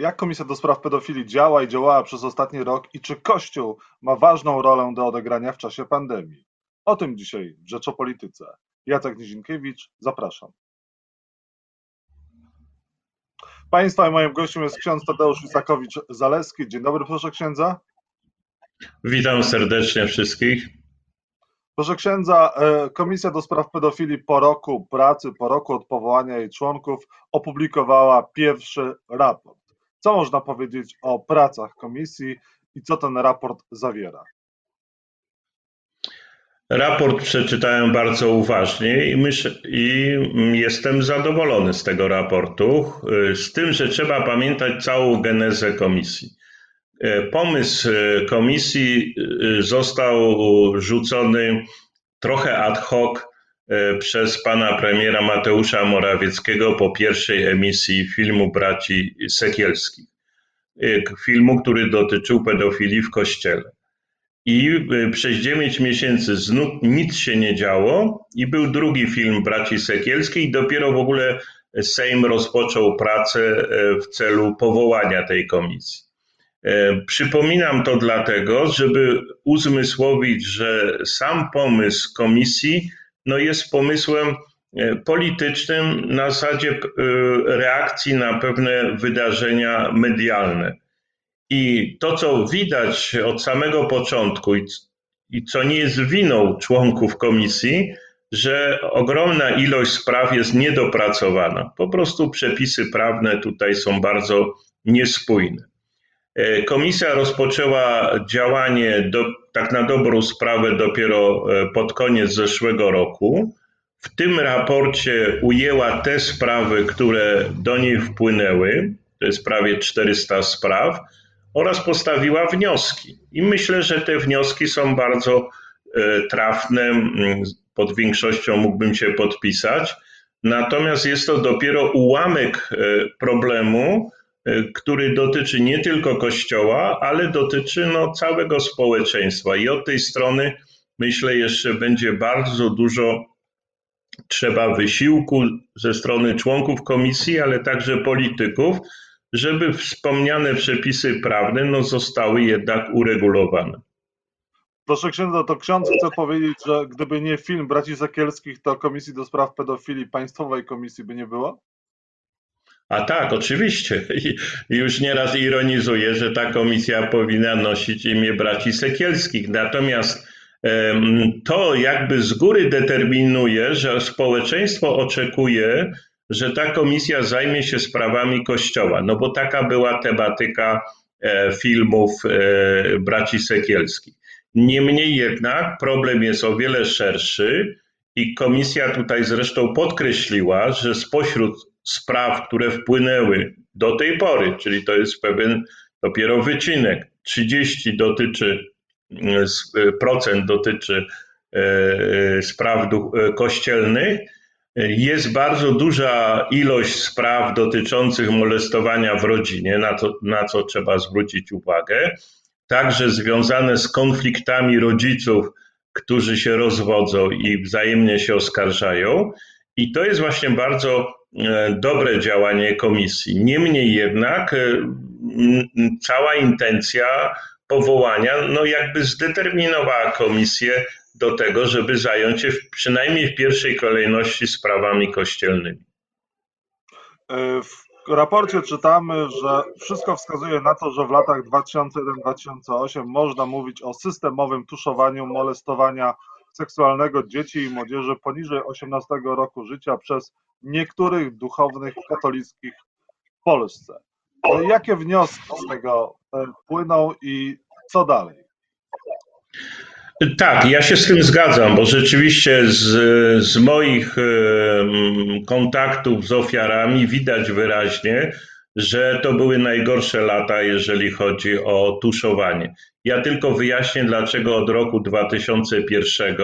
jak Komisja do Spraw Pedofilii działa i działała przez ostatni rok i czy Kościół ma ważną rolę do odegrania w czasie pandemii? O tym dzisiaj w Rzeczopolityce. Jacek Nizinkiewicz, zapraszam. Państwa i moim gościem jest ksiądz Tadeusz Wisakowicz-Zaleski. Dzień dobry, proszę księdza. Witam serdecznie wszystkich. Proszę księdza, e, Komisja do Spraw Pedofilii po roku pracy, po roku od powołania jej członków opublikowała pierwszy raport. Co można powiedzieć o pracach komisji i co ten raport zawiera? Raport przeczytałem bardzo uważnie i, myśl, i jestem zadowolony z tego raportu, z tym, że trzeba pamiętać całą genezę komisji. E, pomysł e, komisji e, został rzucony trochę ad hoc przez pana premiera Mateusza Morawieckiego po pierwszej emisji filmu Braci Sekielskich. Filmu, który dotyczył pedofilii w kościele. I przez 9 miesięcy znów nic się nie działo i był drugi film Braci Sekielskich dopiero w ogóle Sejm rozpoczął pracę w celu powołania tej komisji. E, przypominam to dlatego, żeby uzmysłowić, że sam pomysł komisji no jest pomysłem e, politycznym na zasadzie e, reakcji na pewne wydarzenia medialne. I to, co widać od samego początku i co nie jest winą członków komisji, że ogromna ilość spraw jest niedopracowana. Po prostu przepisy prawne tutaj są bardzo niespójne. E, komisja rozpoczęła działanie do, tak na dobrą sprawę dopiero e, pod koniec zeszłego roku. W tym raporcie ujęła te sprawy, które do niej wpłynęły, to jest prawie 400 spraw, oraz postawiła wnioski. I myślę, że te wnioski są bardzo e, trafne. Pod większością mógłbym się podpisać. Natomiast jest to dopiero ułamek problemu, E, który dotyczy nie tylko Kościoła, ale dotyczy no, całego społeczeństwa. I od tej strony myślę jeszcze będzie bardzo dużo trzeba wysiłku ze strony członków komisji, ale także polityków, żeby wspomniane przepisy prawne no, zostały jednak uregulowane. Proszę księdza, to ksiądz chce powiedzieć, że gdyby nie film braci Zakielskich, to Komisji do Spraw Pedofilii, Państwowej Komisji by nie było? A tak, oczywiście. I już nieraz ironizuję, że ta komisja powinna nosić imię braci Sekielskich. Natomiast to jakby z góry determinuje, że społeczeństwo oczekuje, że ta komisja zajmie się sprawami Kościoła, no bo taka była tematyka e, filmów e, braci Sekielskich. Niemniej jednak problem jest o wiele szerszy i komisja tutaj zresztą podkreśliła, że spośród spraw, które wpłynęły do tej pory, czyli to jest pewien dopiero wycinek. 30 dotyczy, mm, e, procent dotyczy e, spraw e, kościelnych. Jest bardzo duża ilość spraw dotyczących molestowania w rodzinie, na co, na co trzeba zwrócić uwagę. Także związane z konfliktami rodziców, którzy się rozwodzą i wzajemnie się oskarżają. I to jest właśnie bardzo dobre działanie komisji. Niemniej jednak e, cała intencja powołania, no jakby zdeterminowała komisję do tego, żeby zająć się przynajmniej w pierwszej kolejności sprawami kościelnymi. E, w raporcie czytamy, że wszystko wskazuje na to, że w latach 2001-2008 można mówić o systemowym tuszowaniu molestowania seksualnego dzieci i młodzieży poniżej 18 roku życia przez niektórych duchownych katolickich w Polsce. Jakie wnioski z tego e, płyną i co dalej? Tak, ja się z tym zgadzam, bo rzeczywiście z, z moich e, kontaktów z ofiarami widać wyraźnie, że to były najgorsze lata, jeżeli chodzi o tuszowanie. Ja tylko wyjaśnię, dlaczego od roku 2001,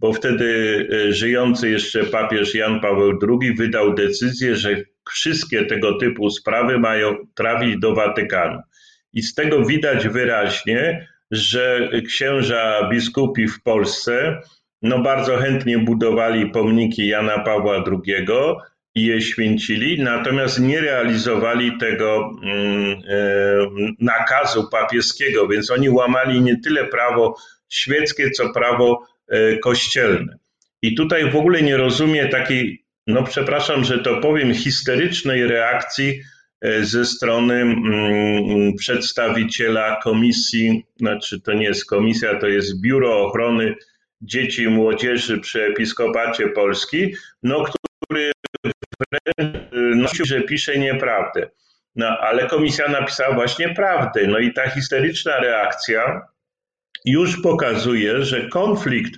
bo wtedy e, żyjący jeszcze papież Jan Paweł II wydał decyzję, że wszystkie tego typu sprawy mają trafić do Watykanu. I z tego widać wyraźnie, że księża biskupi w Polsce no bardzo chętnie budowali pomniki Jana Pawła II i je święcili, natomiast nie realizowali tego mm, e, nakazu papieskiego, więc oni łamali nie tyle prawo świeckie, co prawo e, kościelne. I tutaj w ogóle nie rozumiem takiej, no przepraszam, że to powiem, histerycznej reakcji e, ze strony mm, przedstawiciela komisji, znaczy to nie jest komisja, to jest Biuro Ochrony Dzieci i Młodzieży przy Episkopacie Polski, no, który nosił, że pisze nieprawdę. No, ale komisja napisała właśnie prawdę. No i ta historyczna reakcja już pokazuje, że konflikt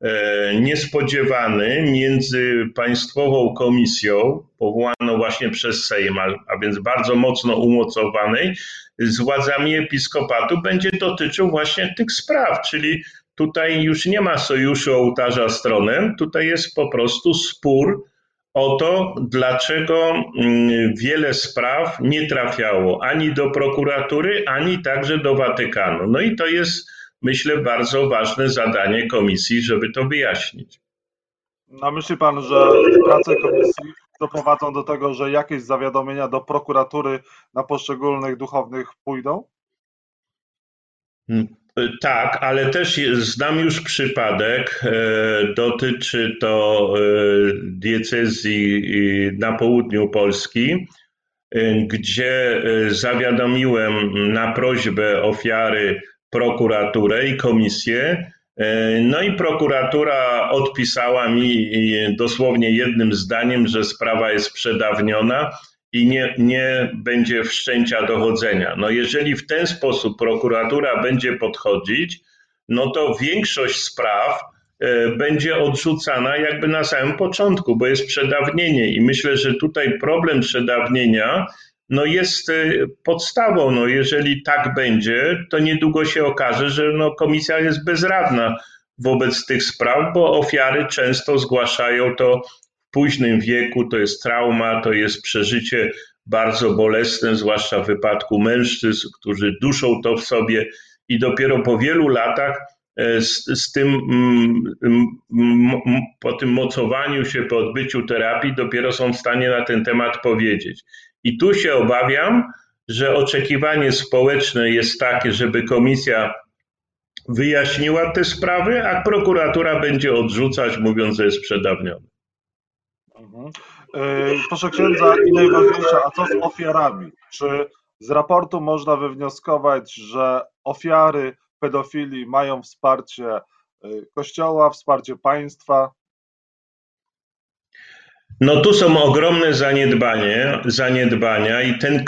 e, niespodziewany między Państwową Komisją, powołaną właśnie przez Sejm, a więc bardzo mocno umocowanej, z władzami episkopatu będzie dotyczył właśnie tych spraw, czyli tutaj już nie ma sojuszu ołtarza stronem, tutaj jest po prostu spór o to, dlaczego mm, wiele spraw nie trafiało ani do prokuratury, ani także do Watykanu. No i to jest, myślę, bardzo ważne zadanie komisji, żeby to wyjaśnić. A myśli pan, że prace komisji doprowadzą do tego, że jakieś zawiadomienia do prokuratury na poszczególnych duchownych pójdą? Hmm. Tak, ale też znam już przypadek, e, dotyczy to e, diecezji na południu Polski, e, gdzie zawiadomiłem na prośbę ofiary prokuraturę i komisję. No i prokuratura odpisała mi dosłownie jednym zdaniem, że sprawa jest przedawniona i nie, nie będzie wszczęcia dochodzenia. No jeżeli w ten sposób prokuratura będzie podchodzić, no to większość spraw e, będzie odrzucana jakby na samym początku, bo jest przedawnienie i myślę, że tutaj problem przedawnienia no jest e, podstawą. No jeżeli tak będzie, to niedługo się okaże, że no komisja jest bezradna wobec tych spraw, bo ofiary często zgłaszają to późnym wieku to jest trauma, to jest przeżycie bardzo bolesne, zwłaszcza w wypadku mężczyzn, którzy duszą to w sobie i dopiero po wielu latach e, z, z tym, mm, mm, po tym mocowaniu się, po odbyciu terapii, dopiero są w stanie na ten temat powiedzieć. I tu się obawiam, że oczekiwanie społeczne jest takie, żeby komisja wyjaśniła te sprawy, a prokuratura będzie odrzucać, mówiąc, że jest przedawniona. Mhm. E, proszę księdza, i najważniejsze, a co z ofiarami? Czy z raportu można wywnioskować, że ofiary pedofilii mają wsparcie e, Kościoła, wsparcie państwa? No tu są ogromne zaniedbanie, zaniedbania i ten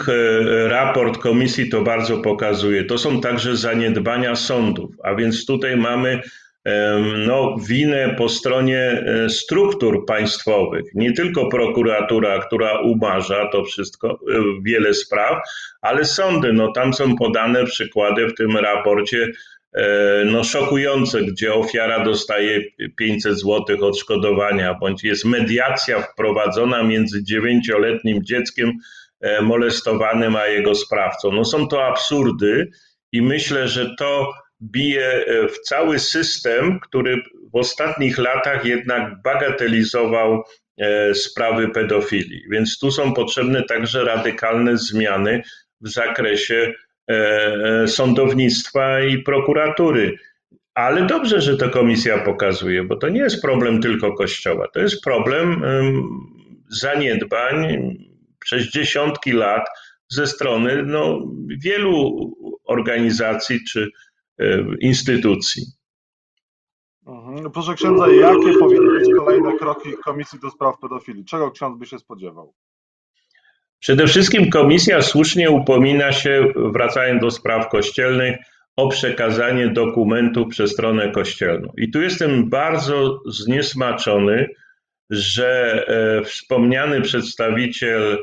raport komisji to bardzo pokazuje. To są także zaniedbania sądów, a więc tutaj mamy no, winę po stronie e, struktur państwowych, nie tylko prokuratura, która umarza to wszystko, e, wiele spraw, ale sądy. No, tam są podane przykłady w tym raporcie e, no, szokujące, gdzie ofiara dostaje 500 zł odszkodowania, bądź jest mediacja wprowadzona między dziewięcioletnim dzieckiem molestowanym a jego sprawcą. No, są to absurdy i myślę, że to bije e, w cały system, który w ostatnich latach jednak bagatelizował e, sprawy pedofilii. Więc tu są potrzebne także radykalne zmiany w zakresie e, sądownictwa i prokuratury. Ale dobrze, że to komisja pokazuje, bo to nie jest problem tylko Kościoła, to jest problem zaniedbań przez dziesiątki lat ze strony no, wielu organizacji czy E, instytucji. Mhm. Proszę księdza, jakie powinny być kolejne kroki Komisji do Spraw Pedofilii? Czego ksiądz by się spodziewał? Przede wszystkim komisja słusznie upomina się, wracając do spraw kościelnych, o przekazanie dokumentów przez stronę kościelną. I tu jestem bardzo zniesmaczony, że e, wspomniany przedstawiciel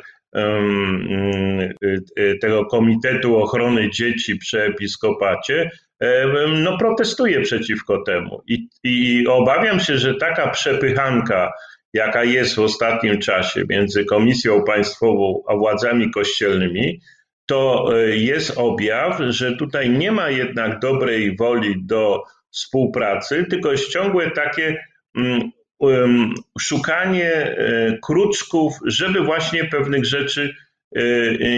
tego Komitetu Ochrony Dzieci przy Episkopacie no protestuje przeciwko temu. I, I obawiam się, że taka przepychanka, jaka jest w ostatnim czasie między Komisją Państwową a władzami kościelnymi, to e, jest objaw, że tutaj nie ma jednak dobrej woli do współpracy, tylko jest ciągłe takie mm, szukanie kruczków, żeby właśnie pewnych rzeczy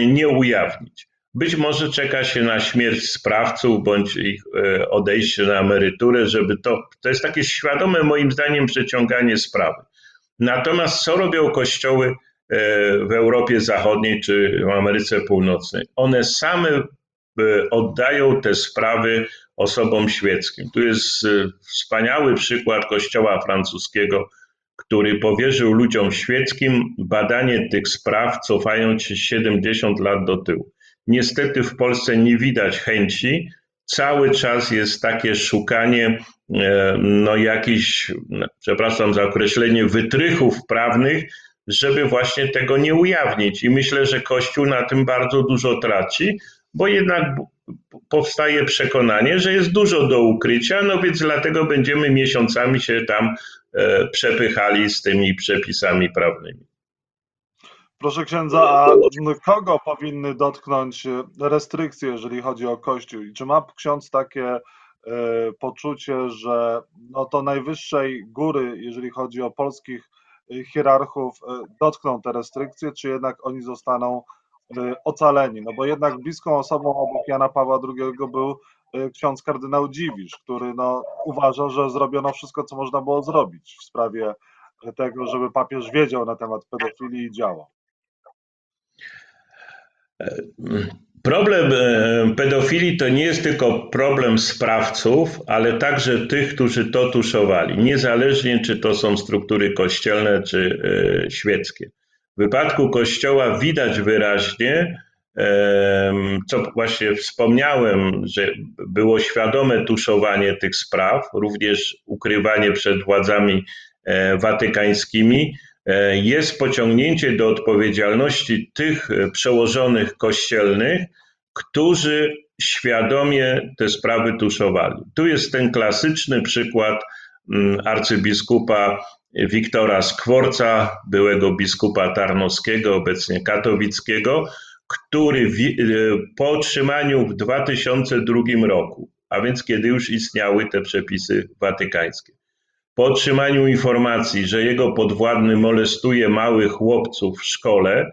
nie ujawnić. Być może czeka się na śmierć sprawców bądź ich odejście na emeryturę, żeby to. To jest takie świadome, moim zdaniem, przeciąganie sprawy. Natomiast co robią kościoły w Europie Zachodniej czy w Ameryce Północnej? One same oddają te sprawy osobom świeckim. Tu jest y, wspaniały przykład kościoła francuskiego, który powierzył ludziom świeckim badanie tych spraw, cofając się 70 lat do tyłu. Niestety w Polsce nie widać chęci. Cały czas jest takie szukanie e, no jakichś, no, przepraszam za określenie, wytrychów prawnych, żeby właśnie tego nie ujawnić. I myślę, że Kościół na tym bardzo dużo traci, bo jednak powstaje przekonanie, że jest dużo do ukrycia, no więc dlatego będziemy miesiącami się tam e, przepychali z tymi przepisami prawnymi. Proszę księdza, a kogo powinny dotknąć restrykcje, jeżeli chodzi o Kościół? I czy ma ksiądz takie e, poczucie, że no to najwyższej góry, jeżeli chodzi o polskich hierarchów, e, dotkną te restrykcje, czy jednak oni zostaną Y, ocaleni, no bo jednak bliską osobą obok Jana Pawła II był y, ksiądz kardynał Dziwisz, który no, uważa, że zrobiono wszystko, co można było zrobić w sprawie tego, żeby papież wiedział na temat pedofilii i działał. Problem e, pedofilii to nie jest tylko problem sprawców, ale także tych, którzy to tuszowali, niezależnie czy to są struktury kościelne czy e, świeckie. W wypadku Kościoła widać wyraźnie, co właśnie wspomniałem, że było świadome tuszowanie tych spraw, również ukrywanie przed władzami e, watykańskimi, e, jest pociągnięcie do odpowiedzialności tych przełożonych kościelnych, którzy świadomie te sprawy tuszowali. Tu jest ten klasyczny przykład mm, arcybiskupa Wiktora Skworca, byłego biskupa tarnowskiego, obecnie katowickiego, który po otrzymaniu w 2002 roku, a więc kiedy już istniały te przepisy watykańskie, po otrzymaniu informacji, że jego podwładny molestuje małych chłopców w szkole,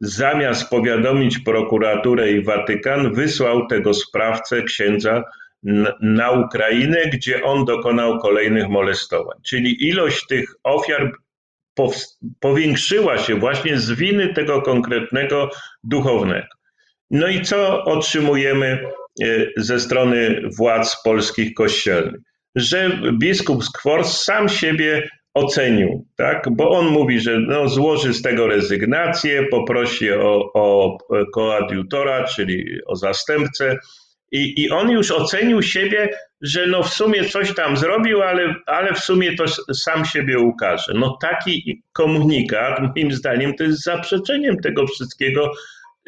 zamiast powiadomić prokuraturę i Watykan, wysłał tego sprawcę księdza na Ukrainę, gdzie on dokonał kolejnych molestowań. Czyli ilość tych ofiar powiększyła się właśnie z winy tego konkretnego duchownego. No i co otrzymujemy e, ze strony władz polskich kościelnych? Że biskup Skwors sam siebie ocenił, tak? bo on mówi, że no, złoży z tego rezygnację, poprosi o, o koadiutora, czyli o zastępcę, i, I on już ocenił siebie, że no w sumie coś tam zrobił, ale, ale w sumie to sam siebie ukaże. No taki komunikat, moim zdaniem, to jest zaprzeczeniem tego wszystkiego,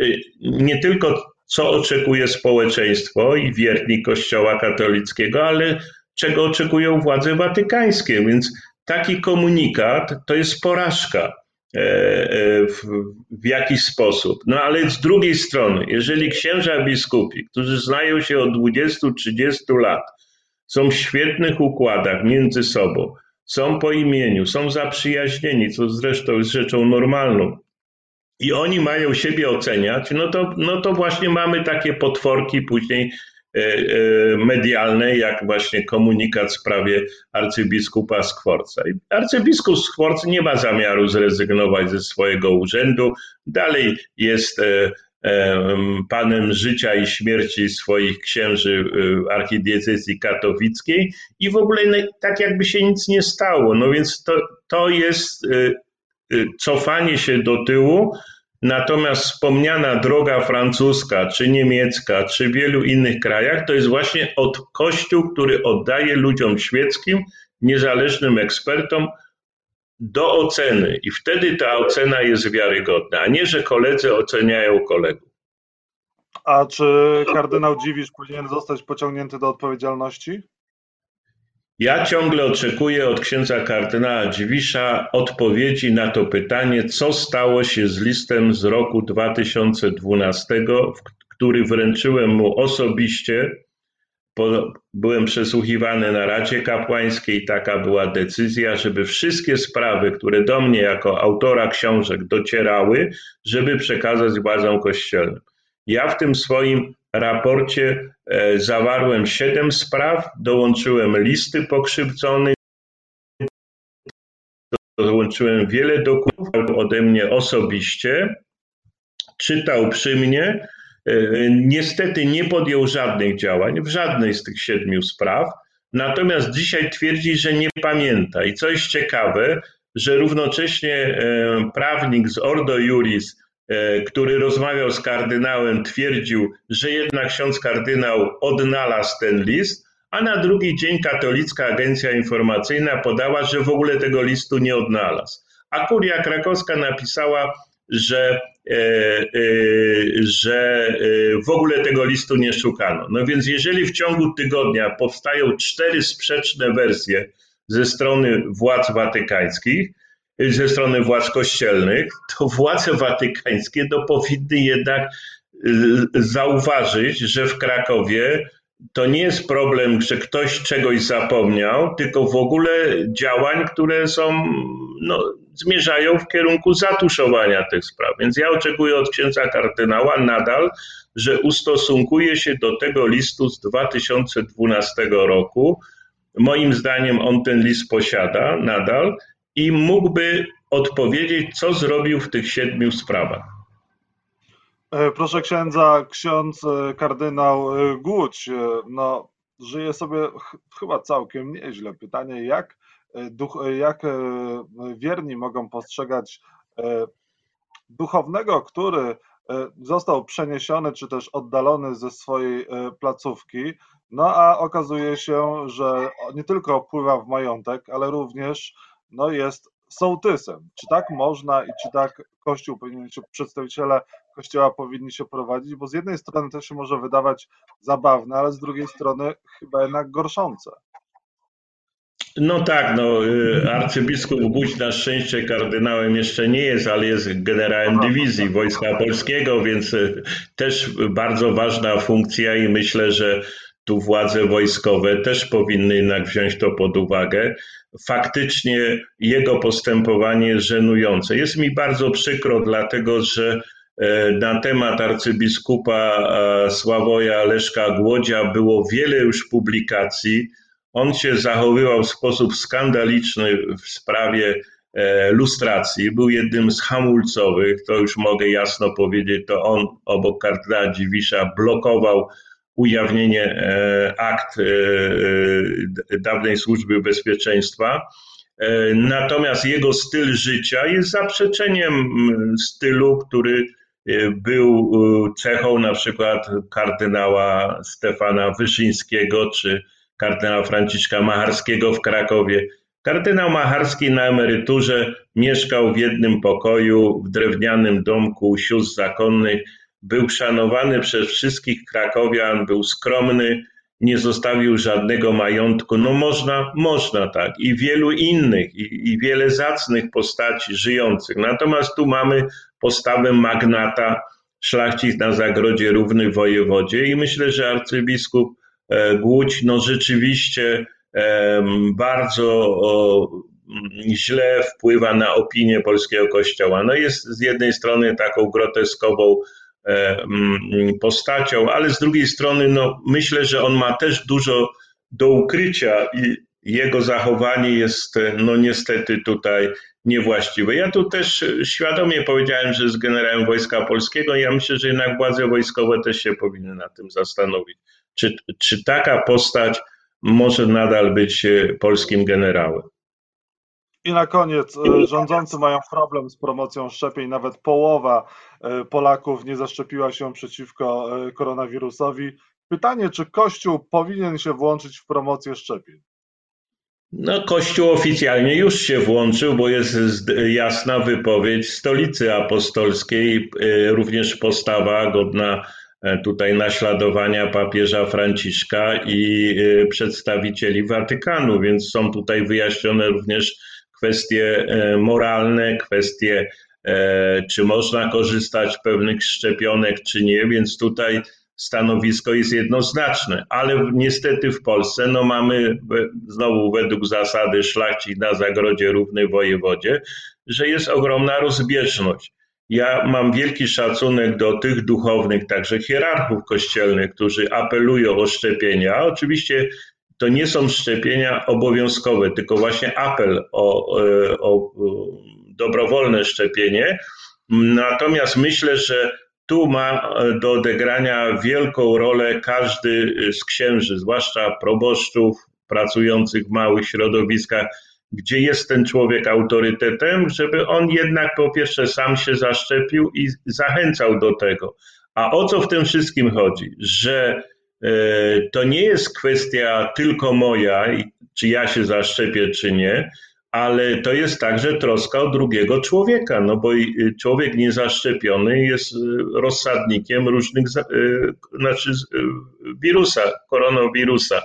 y, nie tylko co oczekuje społeczeństwo i wierni Kościoła katolickiego, ale czego oczekują władze watykańskie. Więc taki komunikat to jest porażka. E, e, w, w jakiś sposób. No ale z drugiej strony, jeżeli księża biskupi, którzy znają się od 20-30 lat, są w świetnych układach między sobą, są po imieniu, są zaprzyjaźnieni, co zresztą jest rzeczą normalną, i oni mają siebie oceniać, no to, no to właśnie mamy takie potworki później medialnej, jak właśnie komunikat w sprawie arcybiskupa Skworca. Arcybiskup Skworc nie ma zamiaru zrezygnować ze swojego urzędu, dalej jest e, panem życia i śmierci swoich księży archidiecezji katowickiej i w ogóle no, tak jakby się nic nie stało. No więc to, to jest cofanie się do tyłu, Natomiast wspomniana droga francuska, czy niemiecka, czy w wielu innych krajach, to jest właśnie od Kościół, który oddaje ludziom świeckim, niezależnym ekspertom do oceny. I wtedy ta ocena jest wiarygodna, a nie, że koledzy oceniają kolegów. A czy kardynał Dziwisz powinien zostać pociągnięty do odpowiedzialności? Ja ciągle oczekuję od księdza kardynała Dziwisza odpowiedzi na to pytanie, co stało się z listem z roku 2012, który wręczyłem mu osobiście byłem przesłuchiwany na Radzie Kapłańskiej, taka była decyzja, żeby wszystkie sprawy, które do mnie jako autora książek docierały, żeby przekazać władzom kościelnym. Ja w tym swoim raporcie e, zawarłem siedem spraw, dołączyłem listy pokrzywdzonych, dołączyłem wiele dokumentów ode mnie osobiście, czytał przy mnie, e, niestety nie podjął żadnych działań w żadnej z tych siedmiu spraw, natomiast dzisiaj twierdzi, że nie pamięta. I co jest ciekawe, że równocześnie e, prawnik z Ordo Juris, który rozmawiał z kardynałem, twierdził, że jednak ksiądz kardynał odnalazł ten list, a na drugi dzień katolicka agencja informacyjna podała, że w ogóle tego listu nie odnalazł. A kuria krakowska napisała, że, e, e, że e, w ogóle tego listu nie szukano. No więc jeżeli w ciągu tygodnia powstają cztery sprzeczne wersje ze strony władz watykańskich, ze strony władz kościelnych, to władze watykańskie to powinny jednak zauważyć, że w Krakowie to nie jest problem, że ktoś czegoś zapomniał, tylko w ogóle działań, które są, no, zmierzają w kierunku zatuszowania tych spraw. Więc ja oczekuję od księdza kardynała nadal, że ustosunkuje się do tego listu z 2012 roku. Moim zdaniem on ten list posiada nadal i mógłby odpowiedzieć, co zrobił w tych siedmiu sprawach. E, proszę księdza, ksiądz e, kardynał e, Głódź, no, żyje sobie ch chyba całkiem nieźle. Pytanie, jak, duch, jak wierni mogą postrzegać duchownego, który został przeniesiony czy też oddalony ze swojej placówki, no a okazuje się, że nie tylko wpływa w majątek, ale również no, jest sołtysem. Czy tak można i czy tak Kościół powinien się, przedstawiciele Kościoła powinni się prowadzić? Bo z jednej strony to się może wydawać zabawne, ale z drugiej strony chyba jednak gorszące. No tak, no y, arcybiskup Guć na szczęście kardynałem jeszcze nie jest, ale jest generałem dywizji Wojska Polskiego, więc y, też bardzo ważna funkcja i myślę, że tu władze wojskowe też powinny jednak wziąć to pod uwagę. Faktycznie jego postępowanie żenujące. Jest mi bardzo przykro, dlatego że e, na temat arcybiskupa e, Sławoja Leszka Głodzia było wiele już publikacji. On się zachowywał w sposób skandaliczny w sprawie e, lustracji. Był jednym z hamulcowych, to już mogę jasno powiedzieć, to on obok kardynała Dziwisza blokował ujawnienie e, akt e, e, dawnej służby bezpieczeństwa. Natomiast jego styl życia jest zaprzeczeniem stylu, który był cechą na przykład kardynała Stefana Wyszyńskiego czy kardynała Franciszka Macharskiego w Krakowie. Kardynał Macharski na emeryturze mieszkał w jednym pokoju w drewnianym domku sióstr zakonnych był szanowany przez wszystkich krakowian, był skromny, nie zostawił żadnego majątku. No można, można tak. I wielu innych, i, i wiele zacnych postaci żyjących. Natomiast tu mamy postawę magnata, szlachcic na zagrodzie równy wojewodzie i myślę, że arcybiskup e, Głódź no rzeczywiście bardzo źle wpływa na opinię polskiego kościoła. No jest z jednej strony taką groteskową E, postacią, ale z drugiej strony no, myślę, że on ma też dużo do ukrycia i jego zachowanie jest e, no niestety tutaj niewłaściwe. Ja tu też świadomie powiedziałem, że z generałem Wojska Polskiego, ja myślę, że jednak władze wojskowe też się powinny nad tym zastanowić. Czy, czy taka postać może nadal być e, polskim generałem? I na koniec, e, rządzący mają problem z promocją szczepień. Nawet połowa e, Polaków nie zaszczepiła się przeciwko e, koronawirusowi. Pytanie, czy Kościół powinien się włączyć w promocję szczepień? No, Kościół oficjalnie już się włączył, bo jest jasna wypowiedź Stolicy Apostolskiej, również postawa godna tutaj naśladowania papieża Franciszka i przedstawicieli Watykanu, więc są tutaj wyjaśnione również kwestie e, moralne, kwestie, e, czy można korzystać z pewnych szczepionek, czy nie, więc tutaj stanowisko jest jednoznaczne, ale niestety w Polsce no mamy znowu według zasady szlachci na zagrodzie równy wojewodzie, że jest ogromna rozbieżność. Ja mam wielki szacunek do tych duchownych, także hierarchów kościelnych, którzy apelują o szczepienia. Oczywiście to nie są szczepienia obowiązkowe, tylko właśnie apel o, e, o dobrowolne szczepienie. Natomiast myślę, że tu ma do odegrania wielką rolę każdy z księży, zwłaszcza proboszczów pracujących w małych środowiskach, gdzie jest ten człowiek autorytetem, żeby on jednak po pierwsze sam się zaszczepił i zachęcał do tego. A o co w tym wszystkim chodzi? Że e, to nie jest kwestia tylko moja, czy ja się zaszczepię, czy nie, ale to jest także troska o drugiego człowieka, no bo człowiek niezaszczepiony jest y, rozsadnikiem różnych, y, znaczy y, wirusa, koronawirusa.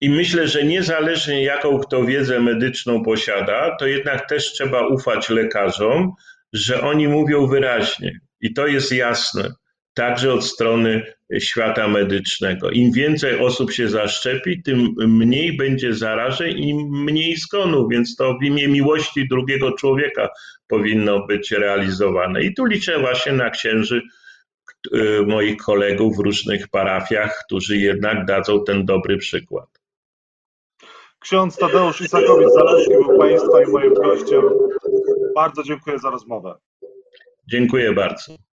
I myślę, że niezależnie jaką kto wiedzę medyczną posiada, to jednak też trzeba ufać lekarzom, że oni mówią wyraźnie i to jest jasne, także od strony świata medycznego. Im więcej osób się zaszczepi, tym mniej będzie zarażeń i mniej zgonów, więc to w imię miłości drugiego człowieka powinno być realizowane. I tu liczę właśnie na księży moich kolegów w różnych parafiach, którzy jednak dadzą ten dobry przykład. Ksiądz Tadeusz Isakowicz-Zaleski był Państwa i moim gościem. Bardzo dziękuję za rozmowę. Dziękuję bardzo.